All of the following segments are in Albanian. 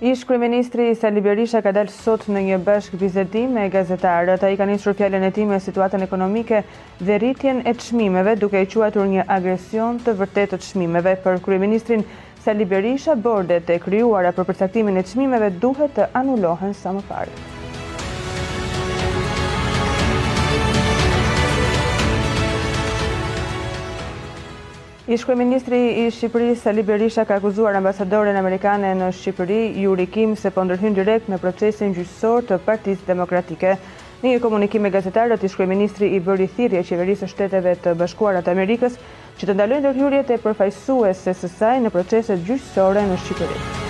Ish-kryeministri Sali Berisha ka dalë sot në një bashkëbisedim me gazetarët. Ai ka nisur fjalën e tij me situatën ekonomike dhe rritjen e çmimeve, duke e quajtur një agresion të vërtetë të çmimeve. Për kryeministrin Sali Berisha, bordet e krijuara për përcaktimin e çmimeve duhet të anulohen sa më parë. Ish-kryeministri i Shqipërisë, Sali Berisha ka akuzuar ambasadoren amerikane në Shqipëri, Yuri Kim se po ndërhyn direkt në procesin gjyqësor të Partisë Demokratike. Në një komunikim me gazetarët, ish-kryeministri i bëri thirrje qeverisë së Shteteve të Bashkuara të Amerikës që të ndalojë ndërhyrjet e përfaqësueses së saj në proceset gjyqësore në Shqipëri.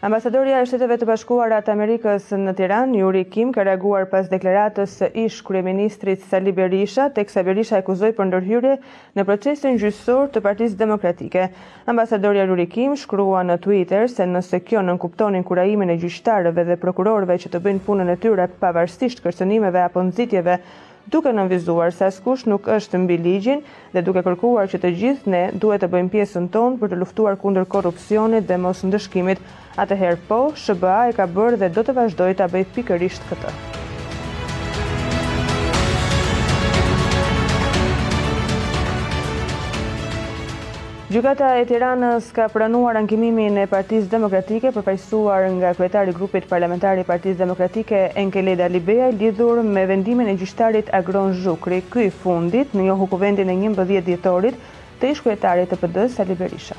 Ambasadorja e Shteteve të Bashkuara të Amerikës në Tiranë, Yuri Kim ka reaguar pas deklaratës së ish-kryeministrit Sali Berisha, teksa Berisha e akuzoi për ndërhyrje në procesin gjyqësor të Partisë Demokratike. Ambasadorja Yuri Kim shkruan në Twitter se nëse kjo nënkupton inkurajimin e gjyqtarëve dhe prokurorëve që të bëjnë punën e tyre pavarësisht kërcënimeve apo nxitjeve duke nënvizuar se askush nuk është mbi ligjin dhe duke kërkuar që të gjithë ne duhet të bëjmë pjesën tonë për të luftuar kundër korrupsionit dhe mosndëshkimit, atëherë po, SHBA e ka bërë dhe do të vazhdojë ta bëjë pikërisht këtë. Gjykata e Tiranës ka pranuar ankimimin e Partisë Demokratike përfaqësuar nga kryetari i grupit parlamentar i Partisë Demokratike, Enkeled Alibeaj lidhur me vendimin e gjyqtarit Agron Zhukri, ky i fundit njohu kuvendin e njëmbëdhjetë dhjetorit të ish-kryetarit të PD-së, Sali Berisha.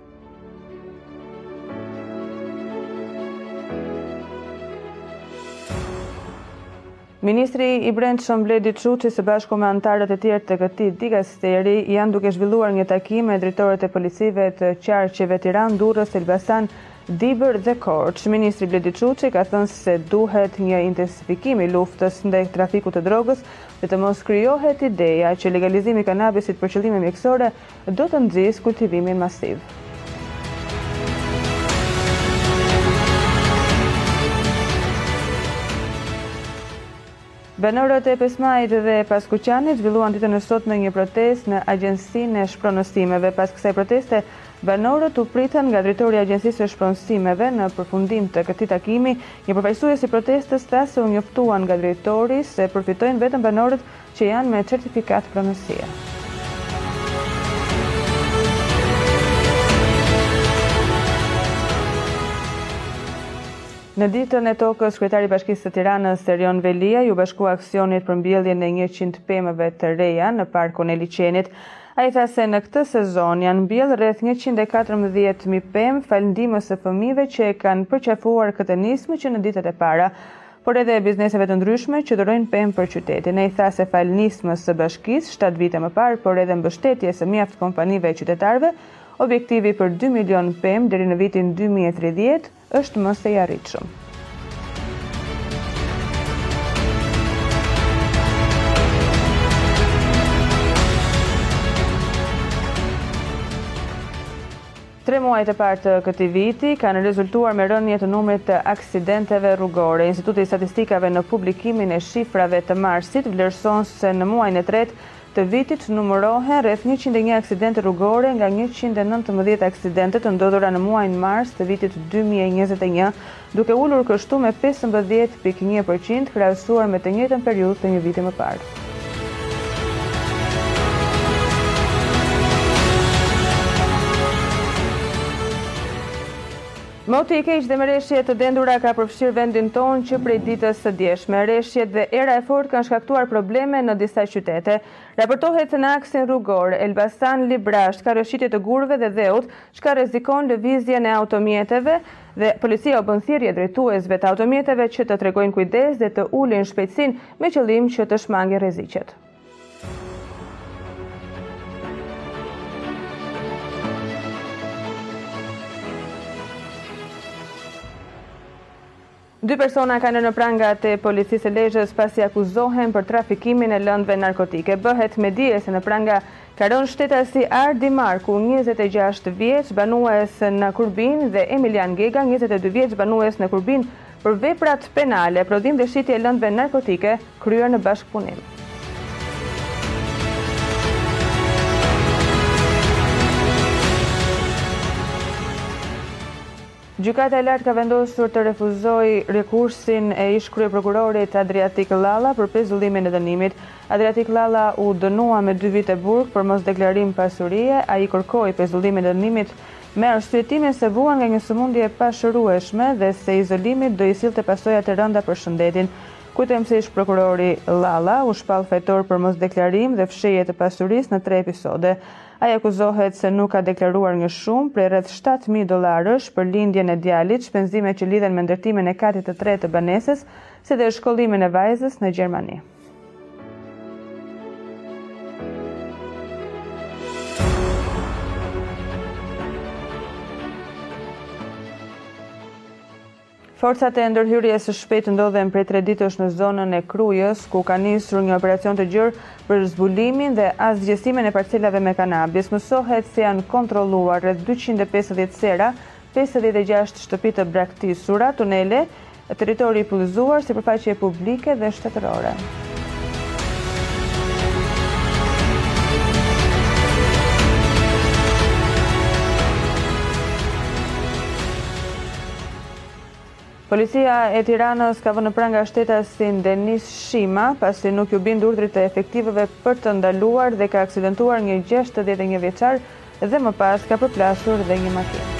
Ministri i Brendshëm Bledi Çuçi së bashku me anëtarët e tjerë të këtij dikasteri janë duke zhvilluar një takim me drejtorët e policive të qarqeve Tiranë, Durrës, Elbasan, Dibër dhe Korçë. Ministri Bledi Çuçi ka thënë se duhet një intensifikim i luftës ndaj trafikut të drogës dhe të mos krijohet ideja që legalizimi i kanabisit për qëllime mjekësore Do të nxisë kultivimin masiv. Banorët e Pesë Majit dhe Paskuqanit zhvilluan ditën e sotme një protestë në Agjencinë e Shpronësimeve. Pas kësaj proteste, banorët u pritën nga drejtori i Agjencisë së Shpronësimeve. Në përfundim të këtij takimi, një përfaqësues i protestës tha se u njoftuan nga drejtori se përfitojnë vetëm banorët që janë me certifikatë pronësie. Në ditën e tokës, kryetari i Bashkisë së Tiranës, Erion Veliaj, iu bashkua aksionit për mbjelljen e 100 pemëve të reja në parkun e liqenit. Ai tha se në këtë sezon janë mbjellë rreth 114.000 pemë falë ndihmës së fëmijëve që e kanë përqafuar këtë nismë që në ditët e para por edhe bizneseve të ndryshme që dhurojnë pemë për qytetin. Ai tha se falë nismës së bashkisë shtatë vite më parë, por edhe mbështetjes së mjaft kompanive e qytetarëve, objektivi për dy milionë pemë deri në vitin dy mijë e tridhjetë është më se i arritshëm. Tre muajt e parë të këtij viti kanë rezultuar me rënie të numrit të aksidenteve rrugore. Instituti i Statistikave në publikimin e shifrave të marsit vlerëson se në muajin e tretë të vitit numërohen rreth njëqind e një aksidente rrugore nga njëqind e nëntëmbëdhjetë aksidente të ndodhura në muajin mars të vitit dy mijë e njëzet e një duke ulur kështu me pesëmbëdhjetë pikë një për qind krahasuar me të njëjtën periudhë të një viti më parë. Moti i keq dhe me reshje të dendura ka përfshirë vendin tonë që prej ditës së djeshme. Reshjet dhe era e fortë kanë shkaktuar probleme në disa qytete. Raportohet në aksin rrugor, Elbasan, Librazhd, ka rrëshqitje të gurëve dhe dheut, çka rrezikon lëvizjen e automjeteve, dhe policia u bën thirrje drejtuesve të automjeteve që të tregojnë kujdes dhe të ulin shpejtësinë me qëllim që të shmangin rreziqet. Dy persona kanë rënë në pranga të policisë së Lezhës pasi akuzohen për trafikimin e lëndëve narkotike. Bëhet me dije se në pranga Ka rënë shtetasi Ardi Marku, njëzet e gjashtë vjeç, banues në Kurbin dhe Emilian Gega, njëzet e dy vjeç, banues në Kurbin, për veprat penale prodhim dhe shitje e lëndëve narkotike, kryer në bashkëpunim. Gjykata e Lartë ka vendosur të refuzojë rekursin e ish-kryeprokurorit Adriatik Llalla për pezullimin e dënimit. Adriatik Llalla u dënua me dy vite burg për mosdeklarim pasurie. Ai kërkoi pezullimin e dënimit me arsyetimin se vuan nga një sëmundje e pashërueshme dhe se izolimi do t'i sillte pasoja të rënda për shëndetin. Kujtojmë se ish-prokurori Llalla u shpall fajtor për mosdeklarim dhe fshehje të pasurisë në tre episode. Ai akuzohet se nuk ka deklaruar një shumë prej rreth shtatë mijë dollarësh për lindjen e djalit, shpenzime që lidhen me ndërtimin e katit të tretë të banesës, si dhe shkollimin e vajzës në Gjermani. Forcat e ndërhyrjes së shpejtë ndodhen prej tre ditësh në zonën e Krujës, ku ka nisur një operacion të gjerë për zbulimin dhe asgjësimin e parcelave me kanabis. Mësohet se janë kontrolluar rreth dyqind e pesëdhjetë sera, pesëdhjetë e gjashtë shtëpi të braktisura, tunele, territori i pyllëzuar, sipërfaqe publike dhe shtetërore. Policia e Tiranës ka vënë në pranga shtetasin Denis Shima, pasi nuk iu bind urdhrit të efektivëve për të ndaluar dhe ka aksidentuar një 61 vjeçar dhe më pas ka përplasur dhe një makinë.